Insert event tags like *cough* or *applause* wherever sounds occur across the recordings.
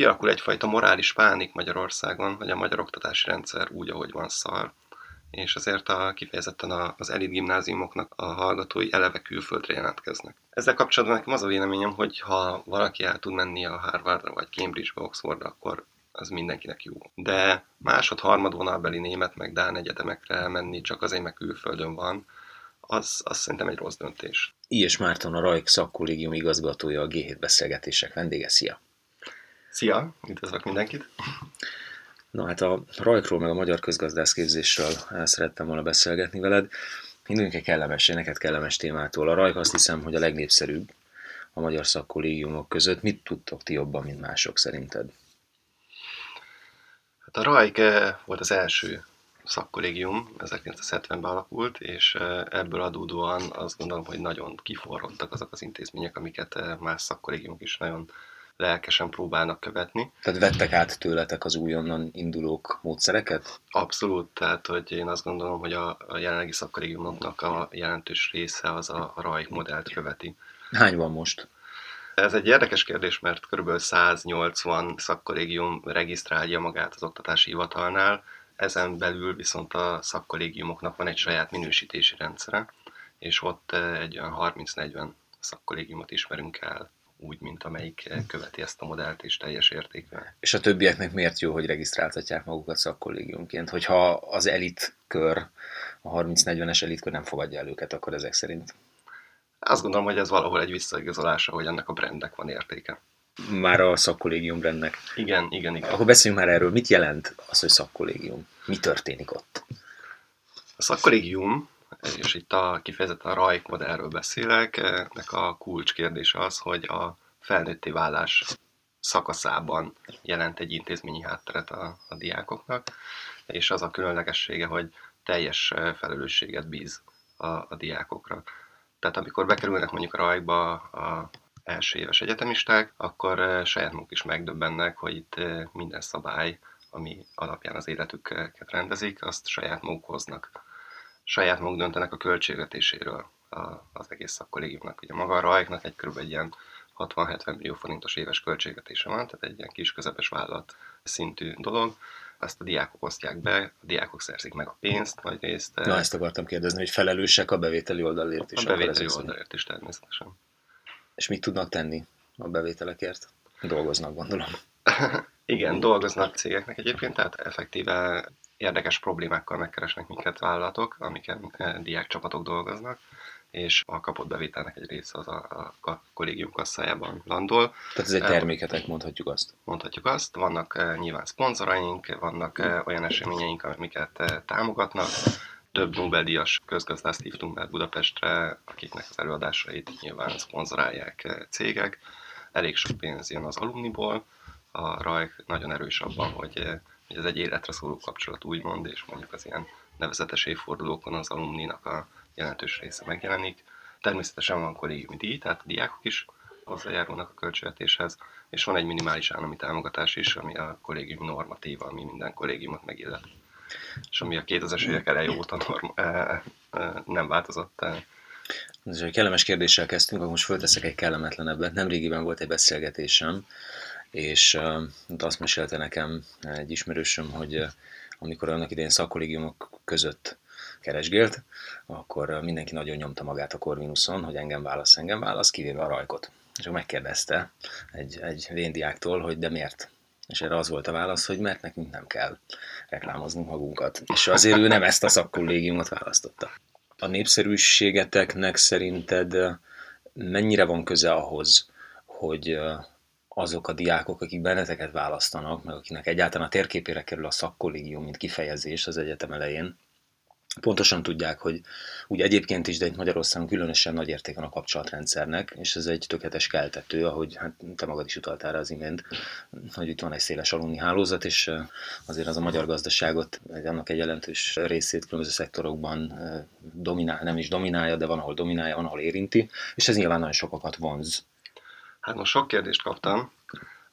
kialakul egyfajta morális pánik Magyarországon, hogy a magyar oktatási rendszer úgy, ahogy van szar, és azért a, kifejezetten az elit gimnáziumoknak a hallgatói eleve külföldre jelentkeznek. Ezzel kapcsolatban nekem az a véleményem, hogy ha valaki el tud menni a Harvardra, vagy Cambridge-be, Oxfordra, akkor az mindenkinek jó. De másod, harmad vonalbeli német, meg Dán egyetemekre elmenni, csak azért, meg külföldön van, az, az szerintem egy rossz döntés. Ilyes Márton, a Rajk szakkollégium igazgatója, a G7 beszélgetések vendége. Szia! Szia! Üdvözlök mindenkit! Na hát a Rajkról, meg a magyar közgazdászképzésről el szerettem volna beszélgetni veled. Induljunk egy kellemes, neked kellemes témától. A Rajk azt hiszem, hogy a legnépszerűbb a magyar szakkollégiumok között. Mit tudtok ti jobban, mint mások szerinted? Hát a Rajk eh, volt az első szakkollégium, 1970-ben alakult, és eh, ebből adódóan azt gondolom, hogy nagyon kiforrottak azok az intézmények, amiket eh, más szakkollégiumok is nagyon lelkesen próbálnak követni. Tehát vettek át tőletek az újonnan indulók módszereket? Abszolút, tehát hogy én azt gondolom, hogy a, a jelenlegi szakkollégiumoknak a jelentős része az a, a RAIK modellt követi. Hány van most? Ez egy érdekes kérdés, mert kb. 180 szakkollégium regisztrálja magát az oktatási hivatalnál, ezen belül viszont a szakkollégiumoknak van egy saját minősítési rendszere, és ott eh, egy olyan 30-40 szakkollégiumot ismerünk el úgy, mint amelyik követi ezt a modellt és teljes értékűen. És a többieknek miért jó, hogy regisztráltatják magukat szakkollégiumként? Hogyha az elit kör, a 30-40-es elitkör nem fogadja el őket, akkor ezek szerint? Azt gondolom, hogy ez valahol egy visszaigazolása, hogy ennek a brandnek van értéke. Már a szakkollégium brandnek. Igen, igen, igen. Akkor beszéljünk már erről. Mit jelent az, hogy szakkollégium? Mi történik ott? A szakkollégium és itt a kifejezetten a RAIK modellről beszélek, ennek a kulcskérdés az, hogy a felnőtté válás szakaszában jelent egy intézményi hátteret a, a diákoknak, és az a különlegessége, hogy teljes felelősséget bíz a, a diákokra. Tehát amikor bekerülnek mondjuk a rajkba a első éves egyetemisták, akkor saját maguk is megdöbbennek, hogy itt minden szabály, ami alapján az életüket rendezik, azt saját maguk hoznak saját maguk döntenek a költségvetéséről az egész szakkollégiumnak. Ugye maga a rajknak egy kb. egy ilyen 60-70 millió forintos éves költségvetése van, tehát egy ilyen kis közepes vállalat szintű dolog. Azt a diákok osztják be, a diákok szerzik meg a pénzt nagy részt. Na, ezt akartam kérdezni, hogy felelősek a bevételi oldalért is. A bevételi oldalért is természetesen. És mit tudnak tenni a bevételekért? Dolgoznak, gondolom. *laughs* Igen, dolgoznak cégeknek egyébként, tehát effektíve érdekes problémákkal megkeresnek minket vállalatok, amiken eh, diákcsapatok dolgoznak, és a kapott bevételnek egy része az a, a kollégium kasszájában landol. Tehát ez egy terméketek, mondhatjuk azt. Mondhatjuk azt. Vannak eh, nyilván szponzoraink, vannak eh, olyan eseményeink, amiket támogatnak. Több Nobel-díjas közgazdászt hívtunk már Budapestre, akiknek az előadásait nyilván szponzorálják cégek. Elég sok pénz jön az alumniból. A RAJK nagyon erős abban, hogy hogy ez egy életre szóló kapcsolat úgymond, és mondjuk az ilyen nevezetes évfordulókon az alumninak a jelentős része megjelenik. Természetesen van kollégiumi díj, tehát a diákok is hozzájárulnak a költségvetéshez, és van egy minimális állami támogatás is, ami a kollégium normatíva, ami minden kollégiumot megillet. És ami a 2000-es évek elejé óta norma, e, e, nem változott. E. Ez egy kellemes kérdéssel kezdtünk, akkor most fölteszek egy kellemetlenebbet. Nemrégiben volt egy beszélgetésem és uh, azt mesélte nekem egy ismerősöm, hogy amikor annak idején szakkollégiumok között keresgélt, akkor mindenki nagyon nyomta magát a Corvinuson, hogy engem válasz, engem válasz, kivéve a rajkot. És akkor megkérdezte egy, egy véndiáktól, hogy de miért? És erre az volt a válasz, hogy mert nekünk nem kell reklámoznunk magunkat. És azért ő nem ezt a szakkollégiumot választotta. A népszerűségeteknek szerinted mennyire van köze ahhoz, hogy azok a diákok, akik benneteket választanak, meg akinek egyáltalán a térképére kerül a szakkollégium, mint kifejezés az egyetem elején, pontosan tudják, hogy úgy egyébként is, de itt Magyarországon különösen nagy értéken a kapcsolatrendszernek, és ez egy tökéletes keltető, ahogy hát te magad is utaltál rá az imént, hogy itt van egy széles alumni hálózat, és azért az a magyar gazdaságot, annak egy jelentős részét különböző szektorokban dominál, nem is dominálja, de van, ahol dominálja, van, ahol érinti, és ez nyilván nagyon sokakat vonz Hát most sok kérdést kaptam.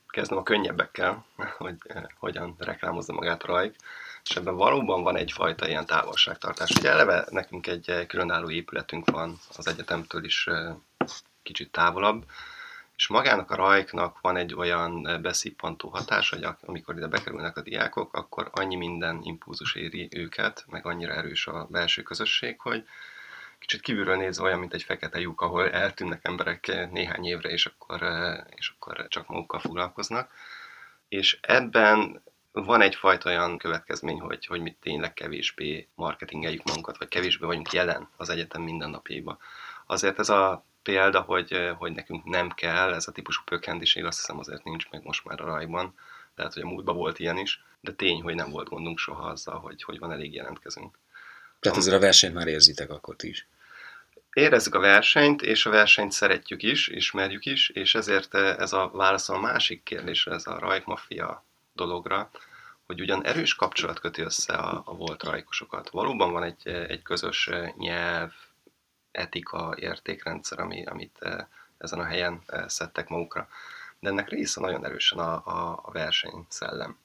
Kezdem a könnyebbekkel, hogy eh, hogyan reklámozza magát a rajk. És ebben valóban van egyfajta ilyen távolságtartás. Ugye eleve nekünk egy eh, különálló épületünk van az egyetemtől is eh, kicsit távolabb, És magának a rajknak van egy olyan beszippantó hatás, hogy amikor ide bekerülnek a diákok, akkor annyi minden impulzus éri őket, meg annyira erős a belső közösség, hogy kicsit kívülről nézve olyan, mint egy fekete lyuk, ahol eltűnnek emberek néhány évre, és akkor, és akkor csak magukkal foglalkoznak. És ebben van egyfajta olyan következmény, hogy, hogy mi tényleg kevésbé marketingeljük magunkat, vagy kevésbé vagyunk jelen az egyetem mindennapjaiban. Azért ez a példa, hogy, hogy nekünk nem kell, ez a típusú pökkendiség azt hiszem azért nincs meg most már a rajban, lehet, hogy a múltban volt ilyen is, de tény, hogy nem volt gondunk soha azzal, hogy, hogy van elég jelentkezünk. Tehát azért a versenyt már érzitek akkor is. Érezzük a versenyt, és a versenyt szeretjük is, ismerjük is, és ezért ez a válasz a másik kérdésre, ez a rajkmafia dologra, hogy ugyan erős kapcsolat köti össze a, a volt rajkosokat. Valóban van egy, egy közös nyelv, etika, értékrendszer, ami, amit eh, ezen a helyen eh, szedtek magukra. De ennek része nagyon erősen a, a, a versenyszellem.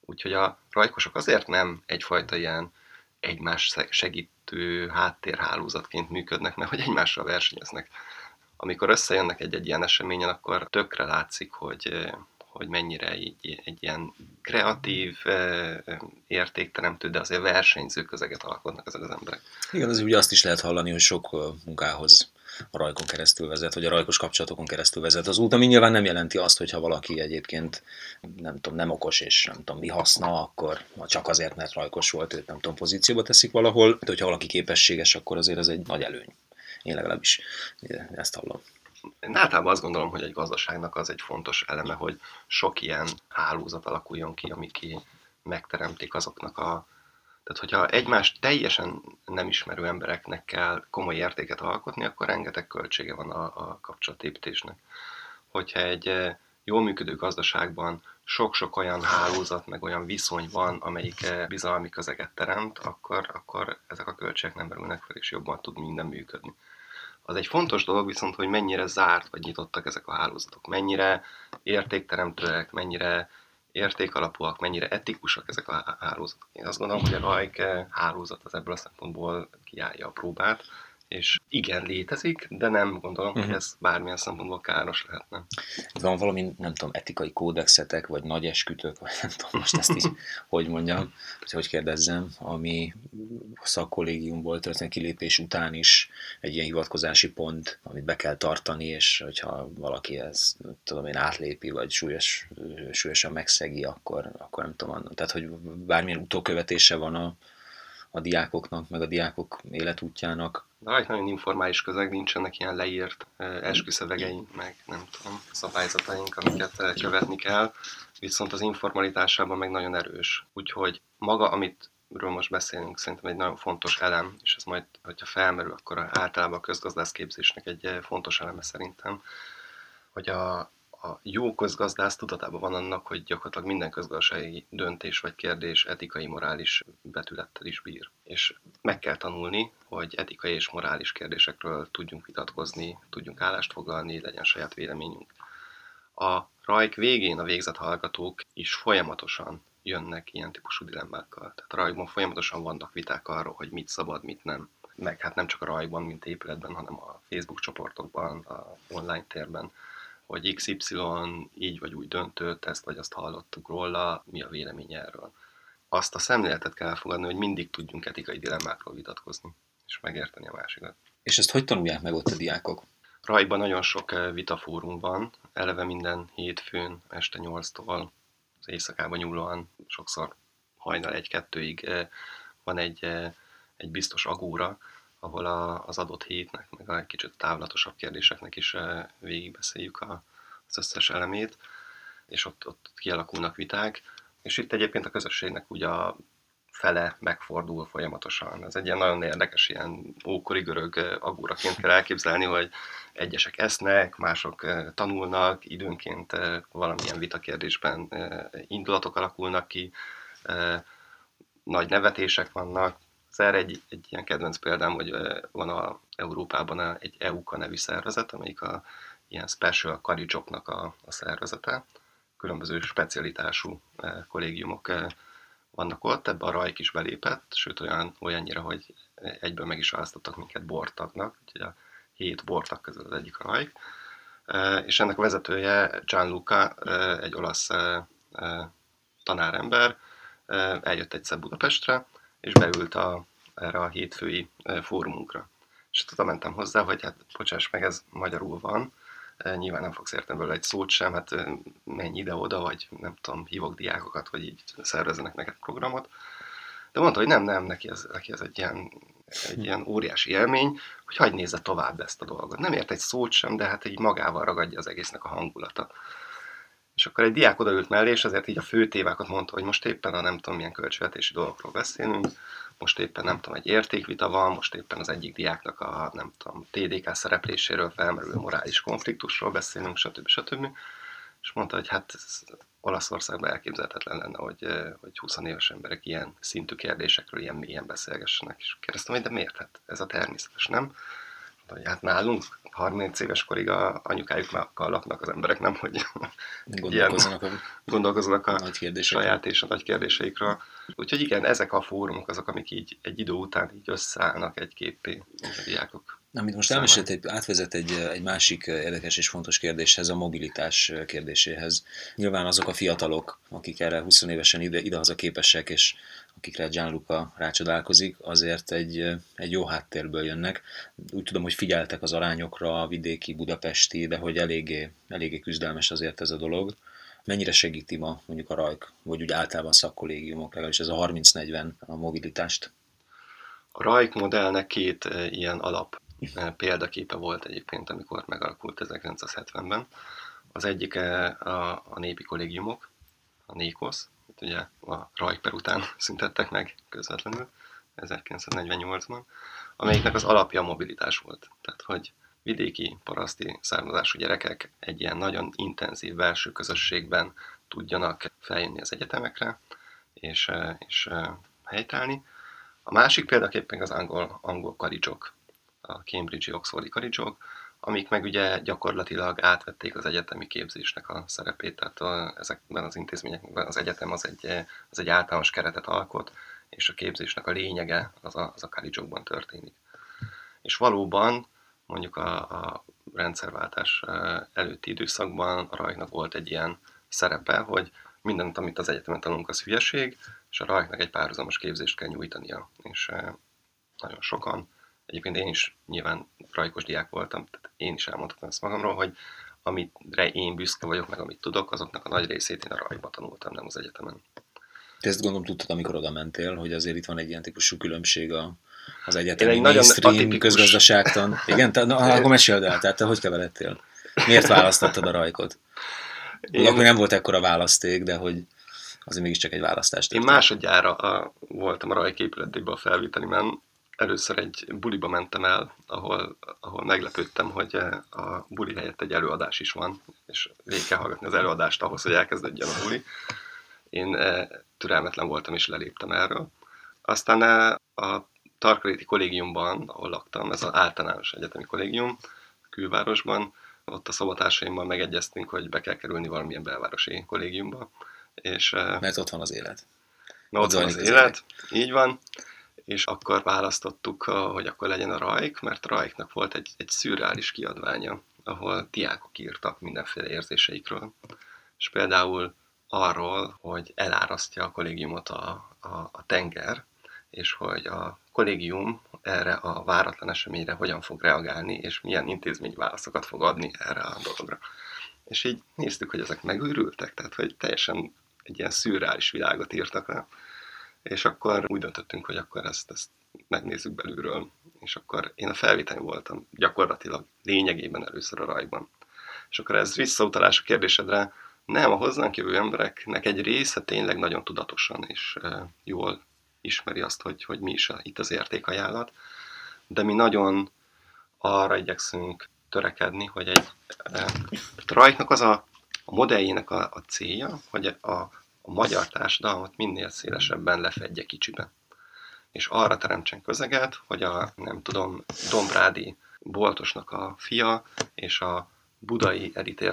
Úgyhogy a rajkosok azért nem egyfajta ilyen egymás segítő háttérhálózatként működnek, mert hogy egymással versenyeznek. Amikor összejönnek egy-egy ilyen eseményen, akkor tökre látszik, hogy, eh, hogy mennyire így egy ilyen kreatív, értékteremtő, de azért versenyző közeget alkotnak ezek az emberek. Igen, az ugye azt is lehet hallani, hogy sok munkához a rajkon keresztül vezet, vagy a rajkos kapcsolatokon keresztül vezet az út, ami nyilván nem jelenti azt, hogyha valaki egyébként nem tudom, nem okos és nem tudom mi haszna, akkor csak azért, mert rajkos volt, őt nem tudom, pozícióba teszik valahol, de hogyha valaki képességes, akkor azért ez egy nagy előny. Én legalábbis ezt hallom én általában azt gondolom, hogy egy gazdaságnak az egy fontos eleme, hogy sok ilyen hálózat alakuljon ki, amik ki megteremtik azoknak a... Tehát, hogyha egymást teljesen nem ismerő embereknek kell komoly értéket alkotni, akkor rengeteg költsége van a, a kapcsolatépítésnek. Hogyha egy eh, jól működő gazdaságban sok-sok olyan hálózat, meg olyan viszony van, amelyik eh, bizalmi közeget teremt, akkor, akkor ezek a költségek nem merülnek fel, és jobban tud minden működni. Az egy fontos dolog viszont, hogy mennyire zárt vagy nyitottak ezek a hálózatok, mennyire értékteremtőek, mennyire értékalapúak, mennyire etikusak ezek a hálózatok. Én azt gondolom, hogy a Rajke hálózat az ebből a szempontból kiállja a próbát, és igen, létezik, de nem gondolom, uh-huh. hogy mhm. ez bármilyen szempontból káros lehetne. Van valami, nem tudom, etikai kódexetek, vagy nagy eskütők, vagy nem tudom most ezt így, hogy mondjam, hogy hogy kérdezzem, ami a szakkollégiumból történő kilépés után is egy ilyen hivatkozási pont, amit be kell tartani, és hogyha valaki ezt, tudom én, átlépi, vagy súlyos, súlyosan megszegi, akkor, akkor nem tudom, tehát hogy bármilyen utókövetése van a, a diákoknak, meg a diákok életútjának. De nagyon informális közeg, nincsenek ilyen leírt esküszövegeink, meg nem tudom, szabályzataink, amiket követni kell, viszont az informalitásában meg nagyon erős. Úgyhogy maga, amit ről most beszélünk, szerintem egy nagyon fontos elem, és ez majd, hogyha felmerül, akkor általában a közgazdászképzésnek egy fontos eleme szerintem, hogy a, a jó közgazdász tudatában van annak, hogy gyakorlatilag minden közgazdasági döntés vagy kérdés etikai, morális betülettel is bír. És meg kell tanulni, hogy etikai és morális kérdésekről tudjunk vitatkozni, tudjunk állást foglalni, legyen saját véleményünk. A rajk végén a végzett hallgatók is folyamatosan jönnek ilyen típusú dilemmákkal. Tehát a rajkban folyamatosan vannak viták arról, hogy mit szabad, mit nem. Meg hát nem csak a rajkban, mint épületben, hanem a Facebook csoportokban, a online térben hogy XY így vagy úgy döntött, ezt vagy azt hallottuk róla, mi a vélemény erről. Azt a szemléletet kell elfogadni, hogy mindig tudjunk etikai dilemmákról vitatkozni, és megérteni a másikat. És ezt hogy tanulják meg ott a diákok? Rajban nagyon sok eh, vitafórum van, eleve minden hétfőn este 8-tól az éjszakában nyúlóan, sokszor hajnal egy-kettőig eh, van egy, eh, egy biztos agóra, ahol a, az adott hétnek, meg a kicsit távlatosabb kérdéseknek is eh, végigbeszéljük a, az összes elemét, és ott, ott kialakulnak viták, és itt egyébként a közösségnek ugye a fele megfordul folyamatosan. Ez egy ilyen nagyon érdekes, ilyen ókori görög eh, agúraként kell elképzelni, hogy egyesek esznek, mások eh, tanulnak, időnként valamilyen vitakérdésben indulatok alakulnak ki, nagy nevetések vannak, az erre egy, egy ilyen kedvenc példám, hogy van a Európában egy EUKA nevű szervezet, amelyik a ilyen special karicsoknak a, a szervezete. Különböző specialitású kollégiumok vannak ott, ebbe a Rajk is belépett, sőt olyan, olyannyira, hogy egyből meg is választottak minket bortagnak, úgyhogy a hét bortag közül az egyik a Rajk. és ennek a vezetője Gianluca, egy olasz tanárember, eljött egyszer Budapestre, és beült a, erre a hétfői fórumunkra. És oda mentem hozzá, hogy hát bocsáss meg, ez magyarul van, nyilván nem fogsz érteni belőle egy szót sem, hát menj ide-oda, vagy nem tudom, hívok diákokat, hogy így szervezzenek neked programot. De mondta, hogy nem, nem, neki ez, neki ez egy ilyen, egy ilyen óriási élmény, hogy hagyd nézze tovább ezt a dolgot. Nem ért egy szót sem, de hát így magával ragadja az egésznek a hangulata. És akkor egy diák odaült mellé, és azért így a fő tévákat mondta, hogy most éppen a nem tudom milyen költségvetési dolgokról beszélünk, most éppen nem tudom, egy értékvita van, most éppen az egyik diáknak a nem tudom, TDK szerepléséről felmerülő morális konfliktusról beszélünk, stb. stb. És mondta, hogy hát Olaszországban elképzelhetetlen lenne, hogy, hogy 20 éves emberek ilyen szintű kérdésekről ilyen mélyen beszélgessenek. És kérdeztem, hogy de miért? Hát ez a természetes, nem? Mondta, hogy hát nálunk 30 éves korig a anyukájukkal laknak az emberek, nem, hogy *laughs* gondolkozzanak, ilyen, a, gondolkozzanak a nagy saját és a nagy kérdéseikről. Úgyhogy igen, ezek a fórumok azok, amik így egy idő után így összeállnak egy képé a diákok. Amit most elmesélt, egy, átvezet egy, egy másik érdekes és fontos kérdéshez, a mobilitás kérdéséhez. Nyilván azok a fiatalok, akik erre 20 évesen ide, idehaza képesek, és akikre Gianluca rácsodálkozik, azért egy, egy jó háttérből jönnek. Úgy tudom, hogy figyeltek az arányokra, a vidéki, budapesti, de hogy eléggé, eléggé küzdelmes azért ez a dolog. Mennyire segíti ma mondjuk a rajk, vagy úgy általában szakkollégiumok, legalábbis ez a 30-40 a mobilitást? A rajk modellnek két ilyen alap *laughs* példaképe volt egyébként, amikor megalakult 1970-ben. Az egyik e, a, a népi kollégiumok, a NÉKOSZ, ugye a Rajper után *laughs* szüntettek meg közvetlenül 1948-ban, amelyiknek az alapja a mobilitás volt. Tehát, hogy vidéki, paraszti származású gyerekek egy ilyen nagyon intenzív belső közösségben tudjanak feljönni az egyetemekre, és, és helytállni. A másik példaképpen az angol, angol karicsok, a Cambridge-i Oxfordi karicsok, amik meg ugye gyakorlatilag átvették az egyetemi képzésnek a szerepét, tehát ezekben az intézményekben az egyetem az egy, az egy általános keretet alkot, és a képzésnek a lényege az a, az a college történik. És valóban mondjuk a, a rendszerváltás előtti időszakban a rajnak volt egy ilyen szerepe, hogy mindent, amit az egyetemen tanulunk, az hülyeség, és a rajknak egy párhuzamos képzést kell nyújtania. És nagyon sokan Egyébként én is nyilván rajkos diák voltam, tehát én is elmondhatom ezt magamról, hogy amitre én büszke vagyok, meg amit tudok, azoknak a nagy részét én a rajba tanultam, nem az egyetemen. Te ezt gondolom tudtad, amikor oda mentél, hogy azért itt van egy ilyen típusú különbség a, az egyetemi mainstream atipikus... közgazdaságtan. Igen, te, na, akkor meséld el, tehát te hogy keveredtél? Miért választottad a rajkot? Én... Akkor nem volt ekkora választék, de hogy azért mégiscsak egy választást. Én másodjára a, voltam a rajk épületében a felvételimen, először egy buliba mentem el, ahol, ahol meglepődtem, hogy a buli helyett egy előadás is van, és végig kell hallgatni az előadást ahhoz, hogy elkezdődjön a buli. Én eh, türelmetlen voltam, és leléptem erről. Aztán eh, a Tarkaléti kollégiumban, ahol laktam, ez az általános egyetemi kollégium, külvárosban, ott a szobatársaimmal megegyeztünk, hogy be kell kerülni valamilyen belvárosi kollégiumba. És, eh, Mert ott van az élet. Mert ott van az, az élet, így van és akkor választottuk, hogy akkor legyen a Rajk, mert Rajknak volt egy, egy szürreális kiadványa, ahol diákok írtak mindenféle érzéseikről. És például arról, hogy elárasztja a kollégiumot a, a, a tenger, és hogy a kollégium erre a váratlan eseményre hogyan fog reagálni, és milyen intézmény válaszokat fog adni erre a dologra. És így néztük, hogy ezek megőrültek, tehát hogy teljesen egy ilyen szürreális világot írtak le és akkor úgy döntöttünk, hogy akkor ezt, ezt megnézzük belülről. És akkor én a felvételen voltam gyakorlatilag lényegében először a rajban. És akkor ez visszautalás a kérdésedre, nem, a hozzánk jövő embereknek egy része tényleg nagyon tudatosan és jól ismeri azt, hogy, hogy mi is a, itt az értékajánlat, de mi nagyon arra igyekszünk törekedni, hogy egy e, rajtnak az a, a modelljének a, a célja, hogy a, a magyar társadalmat minél szélesebben lefedje kicsibe. És arra teremtsen közeget, hogy a, nem tudom, Dombrádi boltosnak a fia és a budai elit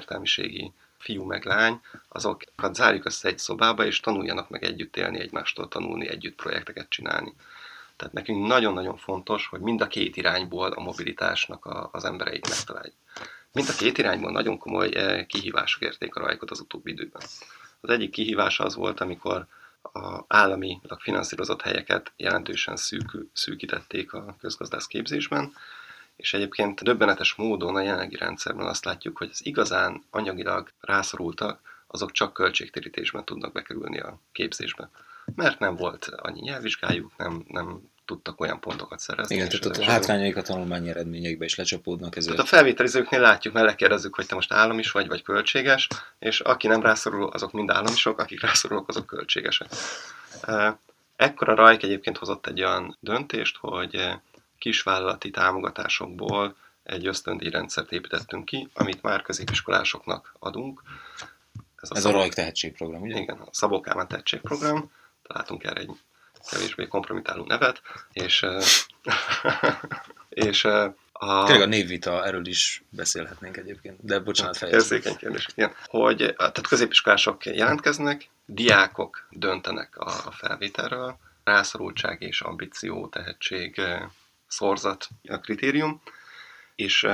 fiú meg lány, azokat zárjuk össze egy szobába, és tanuljanak meg együtt élni, egymástól tanulni, együtt projekteket csinálni. Tehát nekünk nagyon-nagyon fontos, hogy mind a két irányból a mobilitásnak a, az embereit megtaláljuk. Mind a két irányban nagyon komoly eh, kihívások érték a rajkot az utóbbi időben. Az egyik kihívás az volt, amikor a állami finanszírozott helyeket jelentősen szűk, szűkítették a közgazdász képzésben, és egyébként döbbenetes módon a jelenlegi rendszerben azt látjuk, hogy az igazán anyagilag rászorultak, azok csak költségtérítésben tudnak bekerülni a képzésbe. Mert nem volt annyi nyelvvizsgájuk, nem, nem tudtak olyan pontokat szerezni. Igen, tehát a hátrányaik a tanulmányi eredményeikbe is lecsapódnak ezért. Tehát a felvételizőknél látjuk, mert lekérdezzük, hogy te most állam is vagy, vagy költséges, és aki nem rászorul, azok mind államisok, akik rászorulnak, azok költségesek. Ekkor a Rajk egyébként hozott egy olyan döntést, hogy kisvállalati támogatásokból egy ösztöndíj rendszert építettünk ki, amit már középiskolásoknak adunk. Ez a, Ez a Rajk tehetségprogram, ugye? Igen, a Szabó Kálmán tehetségprogram. Találtunk erre egy kevésbé kompromitáló nevet, és, *laughs* és a... Tényleg a névvita, erről is beszélhetnénk egyébként, de bocsánat, fejezem. Érzékeny kérdés, igen. Hogy tehát középiskolások jelentkeznek, diákok döntenek a felvételről, rászorultság és ambíció, tehetség, szorzat a kritérium, és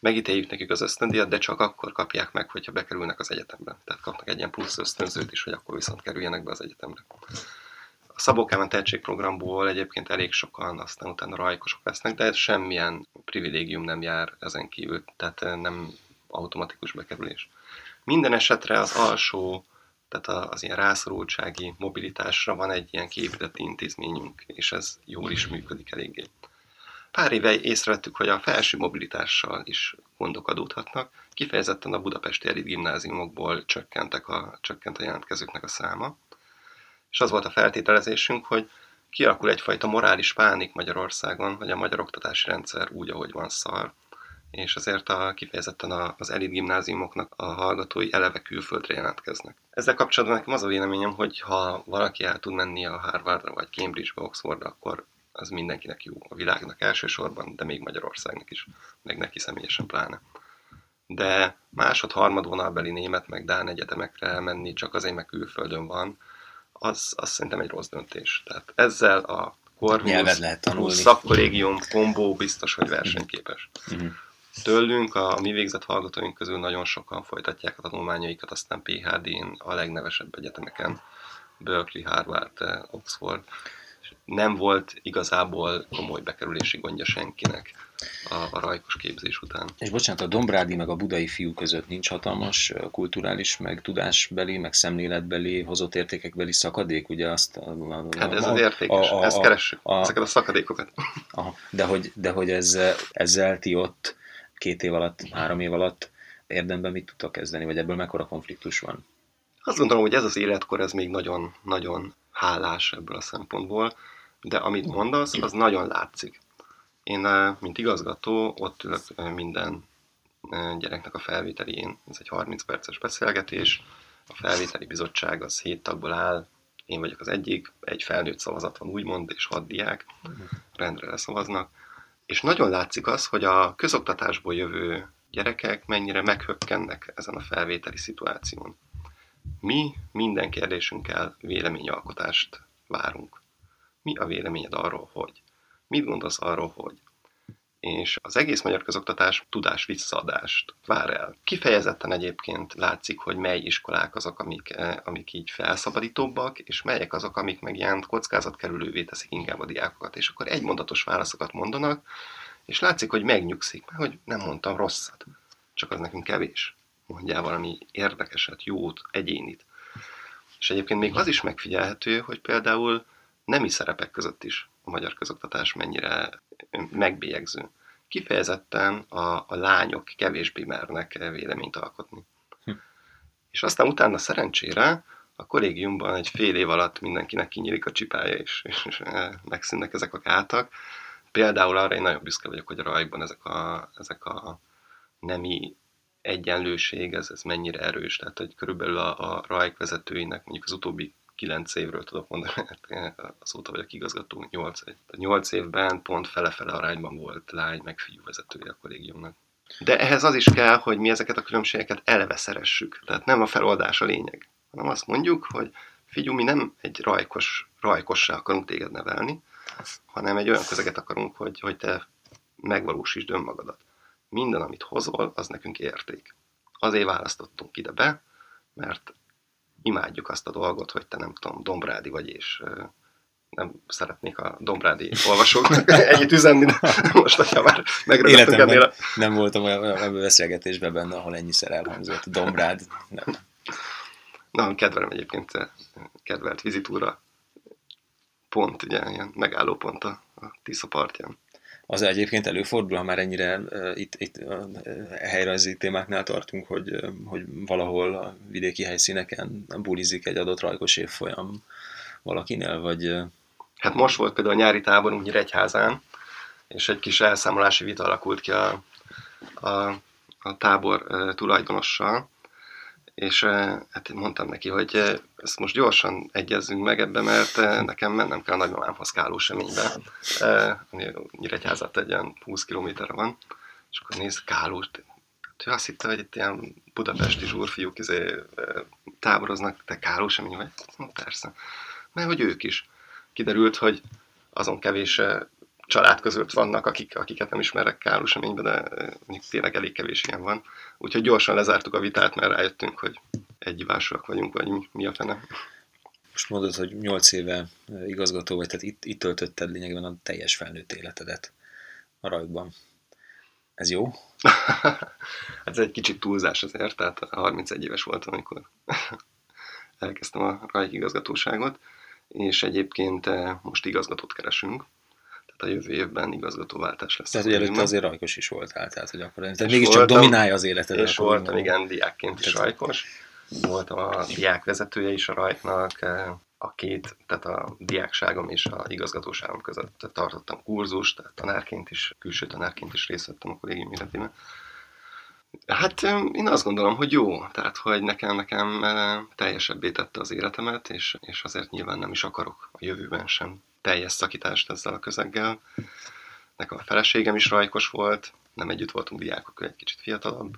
megítéljük nekik az ösztöndíjat, de csak akkor kapják meg, hogyha bekerülnek az egyetembe. Tehát kapnak egy ilyen plusz ösztönzőt is, hogy akkor viszont kerüljenek be az egyetemre. Szabó Kálmán tehetségprogramból egyébként elég sokan, aztán utána rajkosok lesznek, de semmilyen privilégium nem jár ezen kívül, tehát nem automatikus bekerülés. Minden esetre az alsó, tehát az ilyen rászorultsági mobilitásra van egy ilyen kiépített intézményünk, és ez jól is működik eléggé. Pár éve észrevettük, hogy a felső mobilitással is gondok adódhatnak. Kifejezetten a budapesti elit gimnáziumokból csökkentek a, csökkent a jelentkezőknek a száma. És az volt a feltételezésünk, hogy kialakul egyfajta morális pánik Magyarországon, hogy a magyar oktatási rendszer úgy, ahogy van szar, és azért a, kifejezetten az elit gimnáziumoknak a hallgatói eleve külföldre jelentkeznek. Ezzel kapcsolatban nekem az a véleményem, hogy ha valaki el tud menni a Harvardra vagy Cambridge-be, Oxfordra, akkor az mindenkinek jó, a világnak elsősorban, de még Magyarországnak is, meg neki személyesen pláne. De másod, harmad vonalbeli német, meg Dán egyetemekre elmenni, csak azért, meg külföldön van, az, az szerintem egy rossz döntés. Tehát ezzel a Corvinus szakkollégium kombó biztos, hogy versenyképes. Uh-huh. Tőlünk, a, a mi végzett hallgatóink közül nagyon sokan folytatják a tanulmányaikat, aztán PHD-n a legnevesebb egyetemeken, Berkeley, Harvard, Oxford, nem volt igazából komoly bekerülési gondja senkinek a, a rajkos képzés után. És bocsánat, a Dombrádi meg a budai fiú között nincs hatalmas kulturális, meg tudásbeli, meg szemléletbeli, hozott értékekbeli szakadék, ugye azt... A, a, hát ez a, az értékes, a, a, ezt keressük, a, ezeket a szakadékokat. Aha, de hogy, de hogy ez, ezzel ti ott két év alatt, három év alatt érdemben mit tudtak kezdeni, vagy ebből mekkora konfliktus van? Azt gondolom, hogy ez az életkor, ez még nagyon, nagyon hálás ebből a szempontból, de amit mondasz, az nagyon látszik. Én, eh, mint igazgató, ott ülök eh, minden eh, gyereknek a felvételén, ez egy 30 perces beszélgetés, a felvételi bizottság az 7 tagból áll, én vagyok az egyik, egy felnőtt szavazat van úgymond, és hat diák rendre leszavaznak, és nagyon látszik az, hogy a közoktatásból jövő gyerekek mennyire meghökkennek ezen a felvételi szituáción. Mi minden kérdésünkkel véleményalkotást várunk. Mi a véleményed arról, hogy? Mit gondolsz arról, hogy? És az egész magyar közoktatás tudás visszaadást vár el. Kifejezetten egyébként látszik, hogy mely iskolák azok, amik, eh, amik így felszabadítóbbak, és melyek azok, amik meg ilyen kockázatkerülővé teszik inkább a diákokat. És akkor egymondatos válaszokat mondanak, és látszik, hogy megnyugszik, mert hogy nem mondtam rosszat, csak az nekünk kevés. Mondjál valami érdekeset, jót, egyénit. És egyébként még az is megfigyelhető, hogy például nemi szerepek között is a magyar közoktatás mennyire megbélyegző. Kifejezetten a, a lányok kevésbé mernek véleményt alkotni. Hm. És aztán utána szerencsére a kollégiumban egy fél év alatt mindenkinek kinyílik a csipája, és, és, és megszűnnek ezek a gátak. Például arra én nagyon büszke vagyok, hogy a rajban ezek a, ezek a nemi egyenlőség, ez, ez mennyire erős. Tehát, hogy körülbelül a, a rajk vezetőinek mondjuk az utóbbi 9 évről tudok mondani, azóta vagyok igazgató 8, 8 évben pont fele-fele arányban volt lány meg fiú vezetője a kollégiumnak. De ehhez az is kell, hogy mi ezeket a különbségeket eleve szeressük. Tehát nem a feloldás a lényeg, hanem azt mondjuk, hogy figyú, mi nem egy rajkos, rajkossá akarunk téged nevelni, hanem egy olyan közeget akarunk, hogy, hogy te megvalósítsd önmagadat. minden, amit hozol, az nekünk érték. Azért választottunk ide be, mert imádjuk azt a dolgot, hogy te nem tudom, Dombrádi vagy, és nem szeretnék a Dombrádi olvasóknak *laughs* együtt üzenni, de most, hogyha már megragadtunk ennél a... nem voltam olyan beszélgetésben benne, ahol ennyiszer elhangzott Dombrád. Nem. Na, kedvelem egyébként kedvelt vizitúra pont, ugye, ilyen megálló pont a, a Tisza partján. Az egyébként előfordul, ha már ennyire uh, itt, itt uh, helyrajzi témáknál tartunk, hogy, uh, hogy valahol a vidéki helyszíneken bulizik egy adott rajkos évfolyam valakinél, vagy... Uh... Hát most volt például a nyári táborunk Nyíregyházán, és egy kis elszámolási vita alakult ki a, a, a tábor tulajdonossal, és hát mondtam neki, hogy ezt most gyorsan egyezzünk meg ebbe, mert nekem mennem kell a nagymamámhoz Kálós seménybe, ami Nyíregyházat egy ilyen 20 kilométerre van, és akkor néz Kálós, ő azt hitte, hogy itt ilyen budapesti zsúrfiúk izé, táboroznak, te Kálós semény vagy? Persze. Mert hogy ők is. Kiderült, hogy azon kevés család között vannak, akik, akiket nem ismerek károseményben, de mondjuk tényleg elég kevés ilyen van. Úgyhogy gyorsan lezártuk a vitát, mert rájöttünk, hogy egyivásúak vagyunk, vagy mi, mi a fene. Most mondod, hogy 8 éve igazgató vagy, tehát itt, itt töltötted lényegében a teljes felnőtt életedet a rajkban. Ez jó? *laughs* hát ez egy kicsit túlzás azért, tehát 31 éves voltam, amikor elkezdtem a rajk igazgatóságot, és egyébként most igazgatót keresünk, a jövő évben igazgatóváltás lesz. Tehát előtte azért rajkos is voltál, tehát hogy akkor tehát mégiscsak voltam, dominálja az életed. És voltam, igen, diákként is rajkos. Voltam a diák vezetője is a rajknak, eh, a két, tehát a diákságom és a igazgatóságom között tartottam kurzust, tehát tanárként is, külső tanárként is részt vettem a kollégium életében. Hát eh, én azt gondolom, hogy jó, tehát hogy nekem, nekem eh, teljesebbé tette az életemet, és, és azért nyilván nem is akarok a jövőben sem teljes szakítást ezzel a közeggel. Nekem a feleségem is rajkos volt, nem együtt voltunk diákok, egy kicsit fiatalabb.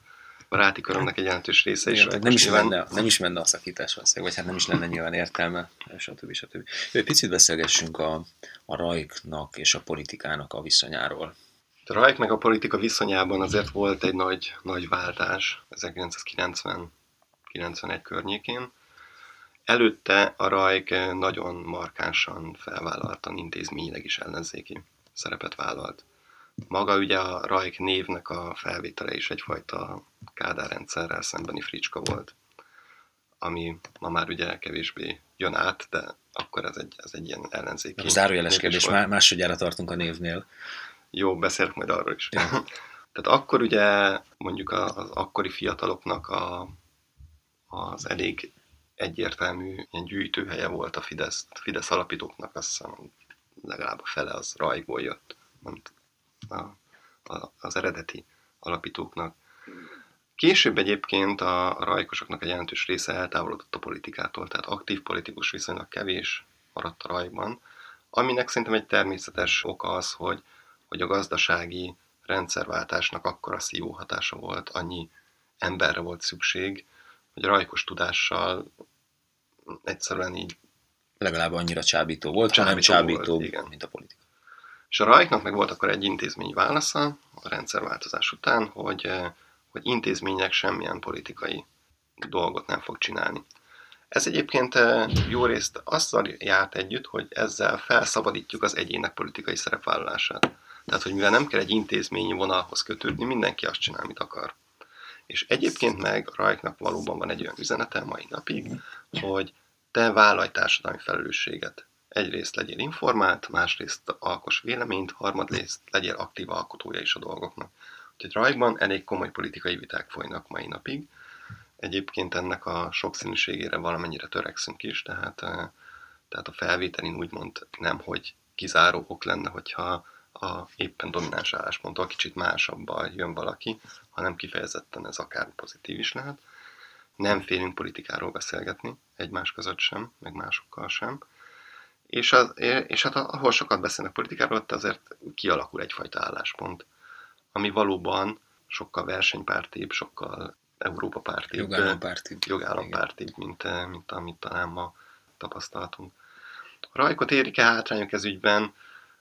A ráti körömnek egy jelentős része is Igen, nem, is menne, nem is menne a szakítás vagy hát nem is lenne nyilván értelme, stb. stb. Egy picit beszélgessünk a, a rajknak és a politikának a viszonyáról. A rajk meg a politika viszonyában azért volt egy nagy, nagy váltás 1990-91 környékén Előtte a Rajk nagyon markánsan felvállaltan intézményileg is ellenzéki szerepet vállalt. Maga ugye a Rajk névnek a felvétele is egyfajta kádárrendszerrel szembeni fricska volt, ami ma már ugye kevésbé jön át, de akkor ez egy, ez egy ilyen ellenzéki. Zárójeles kérdés, má, másodjára tartunk a névnél. Jó, beszélek majd arról is. Ja. *laughs* Tehát akkor ugye mondjuk az akkori fiataloknak a, az elég egyértelmű ilyen gyűjtőhelye volt a Fidesz, Fidesz alapítóknak, azt hiszem legalább a fele az rajkból jött, nem a, a, az eredeti alapítóknak. Később egyébként a, a rajkosoknak egy jelentős része eltávolodott a politikától, tehát aktív politikus viszonylag kevés maradt a rajkban, aminek szerintem egy természetes oka az, hogy, hogy a gazdasági rendszerváltásnak akkora szívó hatása volt, annyi emberre volt szükség, hogy rajkos tudással egyszerűen így legalább annyira csábító volt, csábító csábító, volt, igen. mint a politika. És a rajknak meg volt akkor egy intézmény válasza a rendszerváltozás után, hogy, eh, hogy intézmények semmilyen politikai dolgot nem fog csinálni. Ez egyébként eh, jó részt azzal járt együtt, hogy ezzel felszabadítjuk az egyének politikai szerepvállalását. Tehát, hogy mivel nem kell egy intézményi vonalhoz kötődni, mindenki azt csinál, amit akar. És egyébként meg a Rajknak valóban van egy olyan üzenete mai napig, hogy te vállalj társadalmi felelősséget. Egyrészt legyél informált, másrészt alkos véleményt, harmadrészt legyél aktív alkotója is a dolgoknak. Úgyhogy Rajkban elég komoly politikai viták folynak mai napig. Egyébként ennek a sokszínűségére valamennyire törekszünk is, tehát, eh, tehát a felvételin úgymond nem, hogy kizáró ok lenne, hogyha a éppen domináns állásponttól kicsit másabbal jön valaki, hanem kifejezetten ez akár pozitív is lehet. Nem félünk politikáról beszélgetni, egymás között sem, meg másokkal sem. És, az, és hát ahol sokat beszélnek politikáról, ott azért kialakul egyfajta álláspont, ami valóban sokkal versenypártibb, sokkal Európa pártibb, jogállampártibb, jogállampártibb mint, mint amit talán ma tapasztaltunk. A rajkot érik-e hátrányok ez ügyben?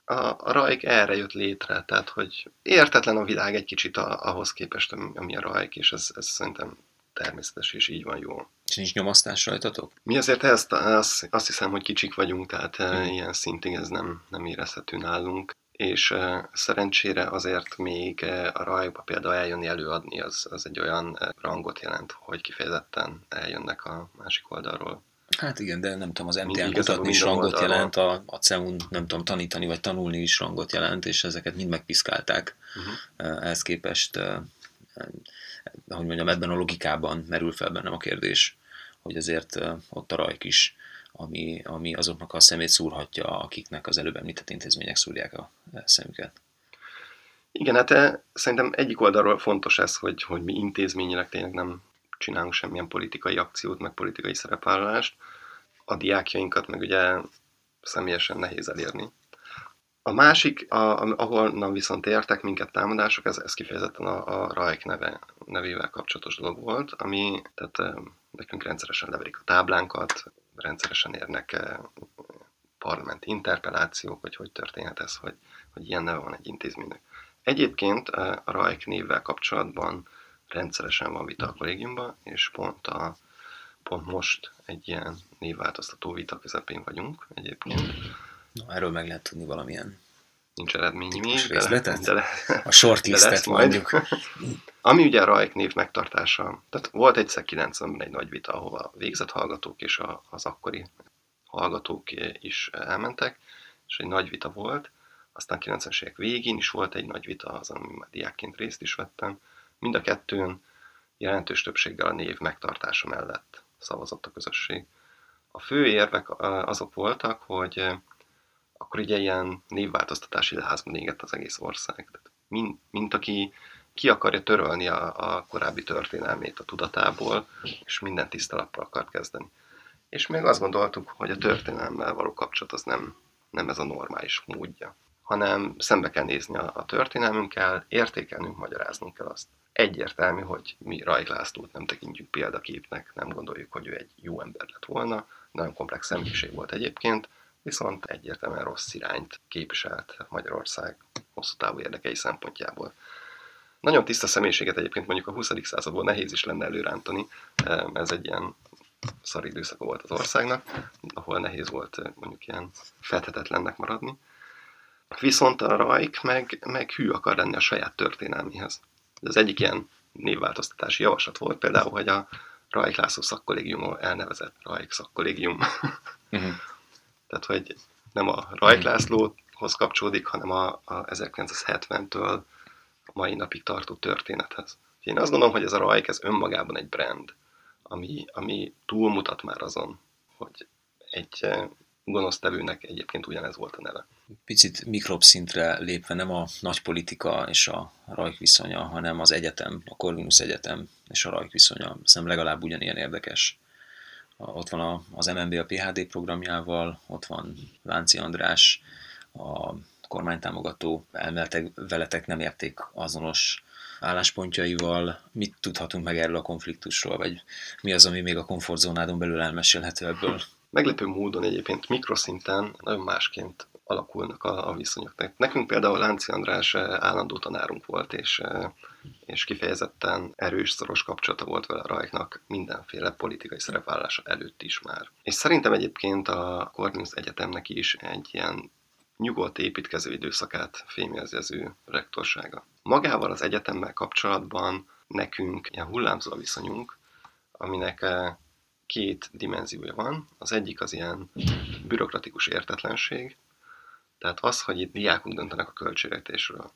A, a rajk erre jött létre, tehát hogy értetlen a világ egy kicsit a, ahhoz képest, ami a rajk, és ez, ez szerintem természetes, és így van jó. És nincs nyomasztás rajtatok? Mi azért ezt, azt, azt hiszem, hogy kicsik vagyunk, tehát hmm. ilyen szintig ez nem, nem érezhető nálunk. És uh, szerencsére azért még uh, a rajba például eljönni előadni, az, az egy olyan uh, rangot jelent, hogy kifejezetten eljönnek a másik oldalról. Hát igen, de nem tudom, az MTN kutatni is rangot jelent, a, a CEUN nem tudom, tanítani vagy tanulni is rangot jelent, és ezeket mind megpiszkálták. Uh-huh. Ehhez képest, hogy mondjam, ebben a logikában merül fel bennem a kérdés, hogy azért ott a rajk is, ami, ami azoknak a szemét szúrhatja, akiknek az előbb említett intézmények szúrják a szemüket. Igen, hát szerintem egyik oldalról fontos ez, hogy, hogy mi intézményileg tényleg nem csinálunk semmilyen politikai akciót, meg politikai szerepvállalást. A diákjainkat meg ugye személyesen nehéz elérni. A másik, a, ahol viszont értek minket támadások, ez, ez kifejezetten a, a RAIK neve, nevével kapcsolatos dolog volt, ami, tehát nekünk rendszeresen leverik a táblánkat, rendszeresen érnek parlamenti interpelációk, hogy hogy történhet ez, hogy, hogy ilyen neve van egy intézménynek. Egyébként a RAIK névvel kapcsolatban rendszeresen van vita a kollégiumban, és pont, a, pont most egy ilyen névváltoztató vita közepén vagyunk egyébként. No, erről meg lehet tudni valamilyen nincs eredmény még, részletet? De, de, a shortlistet mondjuk. *laughs* Ami ugye a Rajk név megtartása. Tehát volt egyszer 90-ben egy nagy vita, ahova végzett hallgatók és a, az akkori hallgatók is elmentek, és egy nagy vita volt. Aztán 90-es évek végén is volt egy nagy vita, az, ami már diákként részt is vettem, Mind a kettőn jelentős többséggel a név megtartása mellett szavazott a közösség. A fő érvek azok voltak, hogy akkor ugye ilyen névváltoztatási leházban égett az egész ország. Tehát mint, mint aki ki akarja törölni a, a korábbi történelmét a tudatából, és minden tisztalappal akart kezdeni. És még azt gondoltuk, hogy a történelmmel való kapcsolat az nem, nem ez a normális módja, hanem szembe kell nézni a, a történelmünkkel, értékelnünk, magyaráznunk kell azt egyértelmű, hogy mi Rajk Lászlót nem tekintjük példaképnek, nem gondoljuk, hogy ő egy jó ember lett volna, nagyon komplex személyiség volt egyébként, viszont egyértelműen rossz irányt képviselt Magyarország hosszú távú érdekei szempontjából. Nagyon tiszta személyiséget egyébként mondjuk a 20. századból nehéz is lenne előrántani, ez egy ilyen szar időszaka volt az országnak, ahol nehéz volt mondjuk ilyen fethetetlennek maradni. Viszont a Rajk meg, meg hű akar lenni a saját történelmihez. Az egyik ilyen névváltoztatási javaslat volt például, hogy a Rajk László szakkollégiumon elnevezett Rajk szakkollégium. Uh-huh. *laughs* Tehát, hogy nem a Rajk mhm. Lászlóhoz kapcsolódik, hanem a, a 1970-től a mai napig tartó történethez. Én azt gondolom, hogy ez a Rajk, ez önmagában egy brand, ami, ami túlmutat már azon, hogy egy eh, gonosztevőnek egyébként ugyanez volt a neve. Picit mikrob szintre lépve nem a nagy politika és a rajk viszonya, hanem az egyetem, a Corvinus Egyetem és a rajk viszonya. Szerintem legalább ugyanilyen érdekes. Ott van az MNB a PHD programjával, ott van Lánci András, a kormánytámogató elméletek veletek nem érték azonos álláspontjaival. Mit tudhatunk meg erről a konfliktusról, vagy mi az, ami még a komfortzónádon belül elmesélhető ebből? Meglepő módon egyébként mikroszinten nagyon másként alakulnak a, a viszonyok. Nekünk például Lánci András eh, állandó tanárunk volt, és, eh, és kifejezetten erős, szoros kapcsolata volt vele a mindenféle politikai szerepvállása előtt is már. És szerintem egyébként a Corvinus Egyetemnek is egy ilyen nyugodt építkező időszakát fémjelzi az ő rektorsága. Magával az egyetemmel kapcsolatban nekünk ilyen hullámzó a viszonyunk, aminek eh, két dimenziója van. Az egyik az ilyen bürokratikus értetlenség, tehát az, hogy itt diákok döntenek a költségvetésről.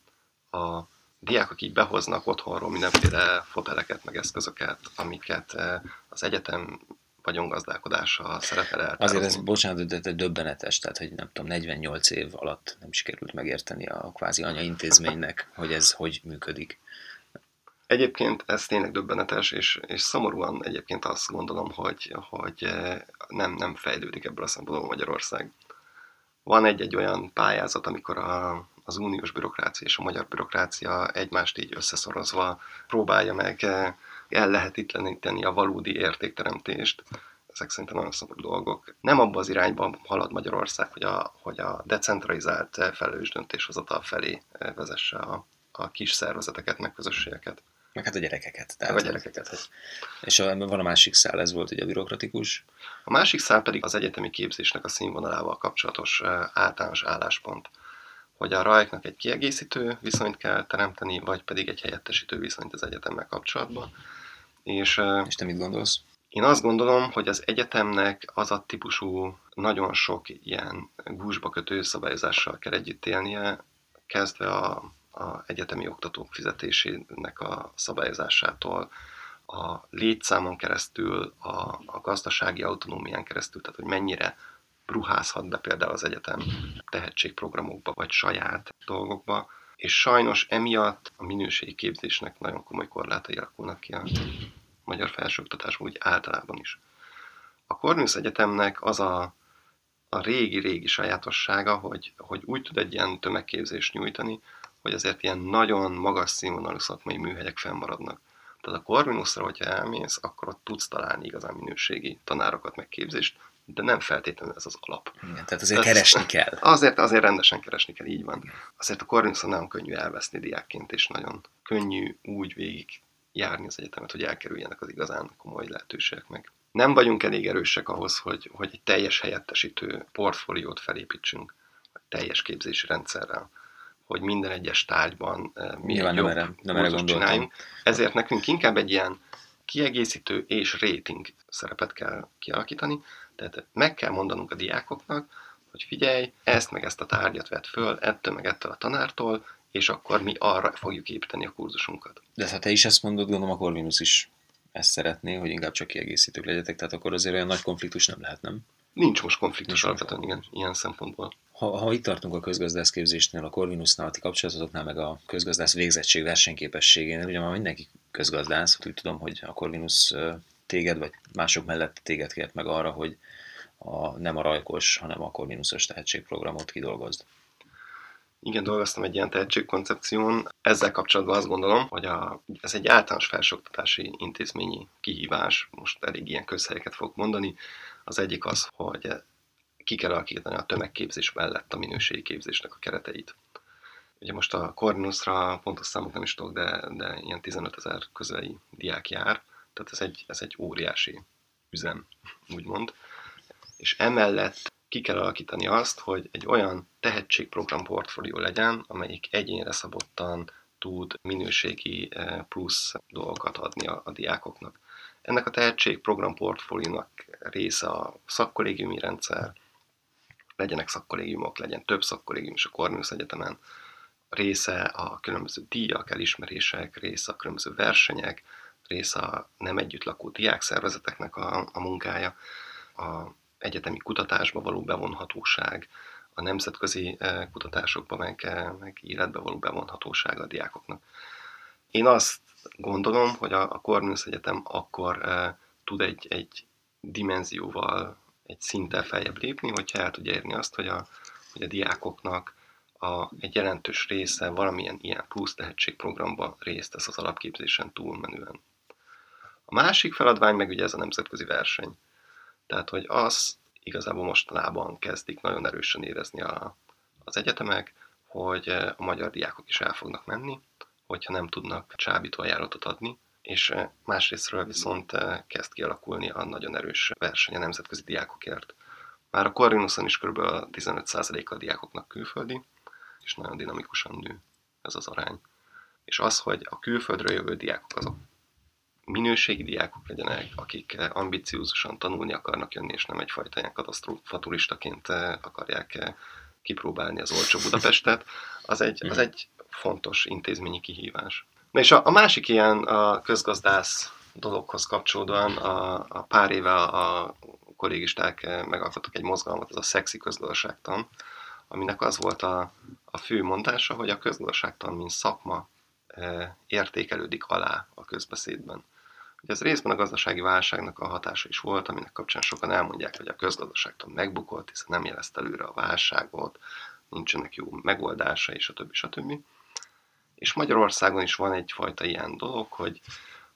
A diákok így behoznak otthonról mindenféle foteleket, meg eszközöket, amiket eh, az egyetem vagyongazdálkodása szerepel el. Azért ez, bocsánat, de döbbenetes, tehát hogy nem tudom, 48 év alatt nem sikerült megérteni a kvázi anyaintézménynek, hogy ez hogy működik. Egyébként ez tényleg döbbenetes, és, és szomorúan egyébként azt gondolom, hogy, hogy eh, nem, nem fejlődik ebből a szempontból Magyarország. Van egy-egy olyan pályázat, amikor a, az uniós bürokrácia és a magyar bürokrácia egymást így összeszorozva próbálja meg eh, el lehetetleníteni a valódi értékteremtést. ezek szerintem nagyon szomorú dolgok. Nem abba az irányba halad Magyarország, hogy a, hogy a decentralizált felelős döntéshozatal felé vezesse a, a kis szervezeteket, meg közösségeket. Meg hát a gyerekeket. Tehát, meg a gyerekeket. És a, van a másik szál, ez volt ugye a bürokratikus. A másik szál pedig az egyetemi képzésnek a színvonalával kapcsolatos általános álláspont hogy a rajknak egy kiegészítő viszonyt kell teremteni, vagy pedig egy helyettesítő viszonyt az egyetemmel kapcsolatban. És, és te mit gondolsz? Én azt gondolom, hogy az egyetemnek az a típusú nagyon sok ilyen gúzsba kötő szabályozással kell együtt élnie, kezdve a, a egyetemi oktatók fizetésének a szabályozásától, a létszámon keresztül, a, a gazdasági autonómián keresztül, tehát hogy mennyire ruházhat be például az egyetem tehetségprogramokba, vagy saját dolgokba, és sajnos emiatt a minőségi képzésnek nagyon komoly korlátai alakulnak ki a magyar felsőoktatásban, úgy általában is. A Cornus Egyetemnek az a, a régi-régi sajátossága, hogy, hogy úgy tud egy ilyen tömegképzést nyújtani, hogy azért ilyen nagyon magas színvonalú szakmai műhelyek fennmaradnak. Tehát a Corvinusra, hogyha elmész, akkor ott tudsz találni igazán minőségi tanárokat, meg képzést, de nem feltétlenül ez az alap. Igen, tehát azért ez, keresni kell. Azért, azért rendesen keresni kell, így van. Azért a Corvinuson nagyon könnyű elveszni diákként, és nagyon könnyű úgy végig járni az egyetemet, hogy elkerüljenek az igazán komoly lehetőségek meg. Nem vagyunk elég erősek ahhoz, hogy, hogy egy teljes helyettesítő portfóliót felépítsünk, teljes képzési rendszerrel hogy minden egyes tárgyban eh, mi Nyilván jobb nem erre, nem erre csináljunk. Ezért nekünk inkább egy ilyen kiegészítő és rating szerepet kell kialakítani, tehát meg kell mondanunk a diákoknak, hogy figyelj, ezt meg ezt a tárgyat vett föl, ettől meg ettől a tanártól, és akkor mi arra fogjuk építeni a kurzusunkat. De ha te is ezt mondod, gondolom a Corvinus is ezt szeretné, hogy inkább csak kiegészítők legyetek, tehát akkor azért olyan nagy konfliktus nem lehet, nem? Nincs most konfliktus alapvetően, igen, ilyen szempontból. Ha, ha itt tartunk a közgazdászképzésnél, a Corvinusnál, a ti kapcsolatotoknál, meg a közgazdász végzettség versenyképességénél, ugye már mindenki közgazdász, úgy tudom, hogy a Corvinus téged, vagy mások mellett téged kért meg arra, hogy a, nem a rajkos, hanem a Corvinusos tehetségprogramot kidolgozd. Igen, dolgoztam egy ilyen tehetségkoncepción. Ezzel kapcsolatban azt gondolom, hogy a, ez egy általános felsőoktatási intézményi kihívás. Most elég ilyen közhelyeket fogok mondani. Az egyik az, hogy ki kell alakítani a tömegképzés mellett a minőségi képzésnek a kereteit. Ugye most a Corvinusra pontos számot nem is tudok, de, de ilyen 15 ezer közeli diák jár, tehát ez egy, ez egy óriási üzem, úgymond. És emellett ki kell alakítani azt, hogy egy olyan tehetségprogram portfólió legyen, amelyik egyénre szabottan tud minőségi eh, plusz dolgokat adni a, a diákoknak. Ennek a tehetségprogram portfóliónak része a szakkollégiumi rendszer, legyenek szakkollégiumok, legyen több szakkollégium is a Cornelius Egyetemen, része a különböző díjak, elismerések, része a különböző versenyek, része a nem együtt lakó diákszervezeteknek a, a munkája, a egyetemi kutatásba való bevonhatóság, a nemzetközi eh, kutatásokba meg, eh, meg életbe való bevonhatóság a diákoknak. Én azt gondolom, hogy a, a Cornelius Egyetem akkor e, tud egy, egy dimenzióval, egy szinttel feljebb lépni, hogyha el tudja érni azt, hogy a, hogy a diákoknak a, egy jelentős része valamilyen ilyen plusz tehetségprogramba részt tesz az alapképzésen túlmenően. A másik feladvány meg ugye ez a nemzetközi verseny. Tehát, hogy az igazából mostanában kezdik nagyon erősen érezni a, az egyetemek, hogy a magyar diákok is el fognak menni, hogyha nem tudnak csábító ajánlatot adni, és másrésztről viszont kezd kialakulni a nagyon erős verseny a nemzetközi diákokért. Már a Corvinuson is kb. 15%-a a diákoknak külföldi, és nagyon dinamikusan nő ez az arány. És az, hogy a külföldről jövő diákok azok minőségi diákok legyenek, akik ambiciózusan tanulni akarnak jönni, és nem egyfajta ilyen katasztrófa turistaként akarják kipróbálni az olcsó Budapestet, az egy, az egy fontos intézményi kihívás. És a, a másik ilyen a közgazdász dologhoz kapcsolódóan a, a pár éve a kollégisták megalkottak egy mozgalmat, ez a szexi közgazdaságtan, aminek az volt a, a fő mondása, hogy a közgazdaságtan, mint szakma e, értékelődik alá a közbeszédben. Ugye ez részben a gazdasági válságnak a hatása is volt, aminek kapcsán sokan elmondják, hogy a közgazdaságtan megbukott, hiszen nem jelezte előre a válságot, nincsenek jó megoldása, és a többi, stb. És Magyarországon is van egyfajta ilyen dolog, hogy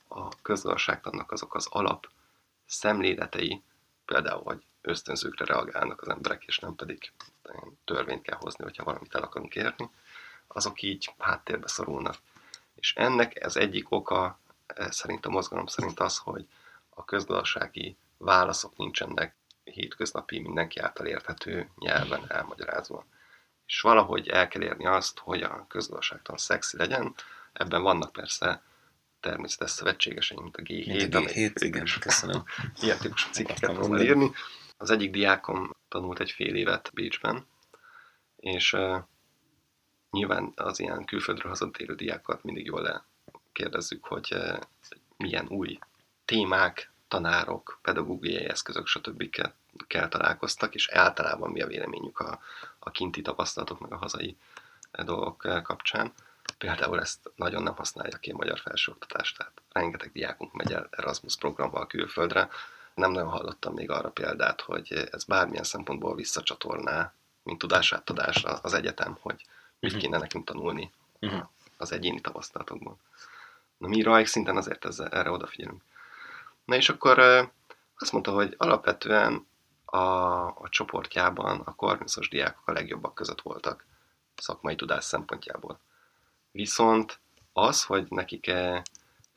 a közgazdaságtannak azok az alap szemléletei, például, hogy ösztönzőkre reagálnak az emberek, és nem pedig törvényt kell hozni, hogyha valamit el akarunk érni, azok így háttérbe szorulnak. És ennek ez egyik oka eh, szerint a mozgalom szerint az, hogy a közgazdasági válaszok nincsenek hétköznapi, mindenki által érthető nyelven elmagyarázva. És valahogy el kell érni azt, hogy a közgazdaságtan szexi legyen. Ebben vannak persze természetes szövetségesei, mint a G7. Mint a G7, igen, köszönöm. *laughs* Ilyen típusú cikkeket próbál írni. Az egyik diákom tanult egy fél évet Bécsben, és uh, nyilván az ilyen külföldről hazatérő diákat mindig jól kérdezzük, hogy uh, milyen új témák, tanárok, pedagógiai eszközök, stb. kell találkoztak, és általában mi a véleményük a, a kinti tapasztalatok, meg a hazai dolgok kapcsán. Például ezt nagyon nem használja ki a magyar felsőoktatás, tehát rengeteg diákunk megy el Erasmus programmal külföldre. Nem nagyon hallottam még arra példát, hogy ez bármilyen szempontból visszacsatorná, mint tudásátadásra az egyetem, hogy mit mhm. kéne nekünk tanulni uh-huh. az egyéni tapasztalatokból. Na mi rajk szinten azért ezzel, erre odafigyelünk. Na és akkor azt mondta, hogy alapvetően a, a csoportjában a korviszos diákok a legjobbak között voltak szakmai tudás szempontjából. Viszont az, hogy nekik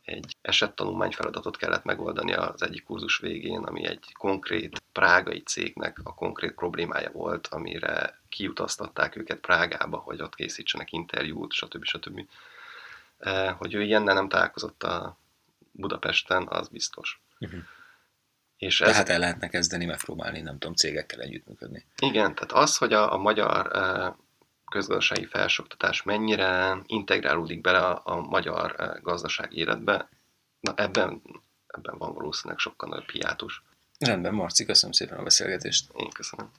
egy esettanulmány feladatot kellett megoldani az egyik kurzus végén, ami egy konkrét prágai cégnek a konkrét problémája volt, amire kiutaztatták őket Prágába, hogy ott készítsenek interjút, stb. stb. Hogy ő ilyennel nem találkozott a Budapesten, az biztos. Uh-huh. És ez... Tehát el lehetne kezdeni megpróbálni, nem tudom, cégekkel együttműködni. Igen, tehát az, hogy a, a magyar közgazdasági felsőoktatás mennyire integrálódik bele a, a magyar gazdaság életbe, na ebben, ebben van valószínűleg sokkal nagyobb hiátus. Rendben, Marci, köszönöm szépen a beszélgetést. Én köszönöm.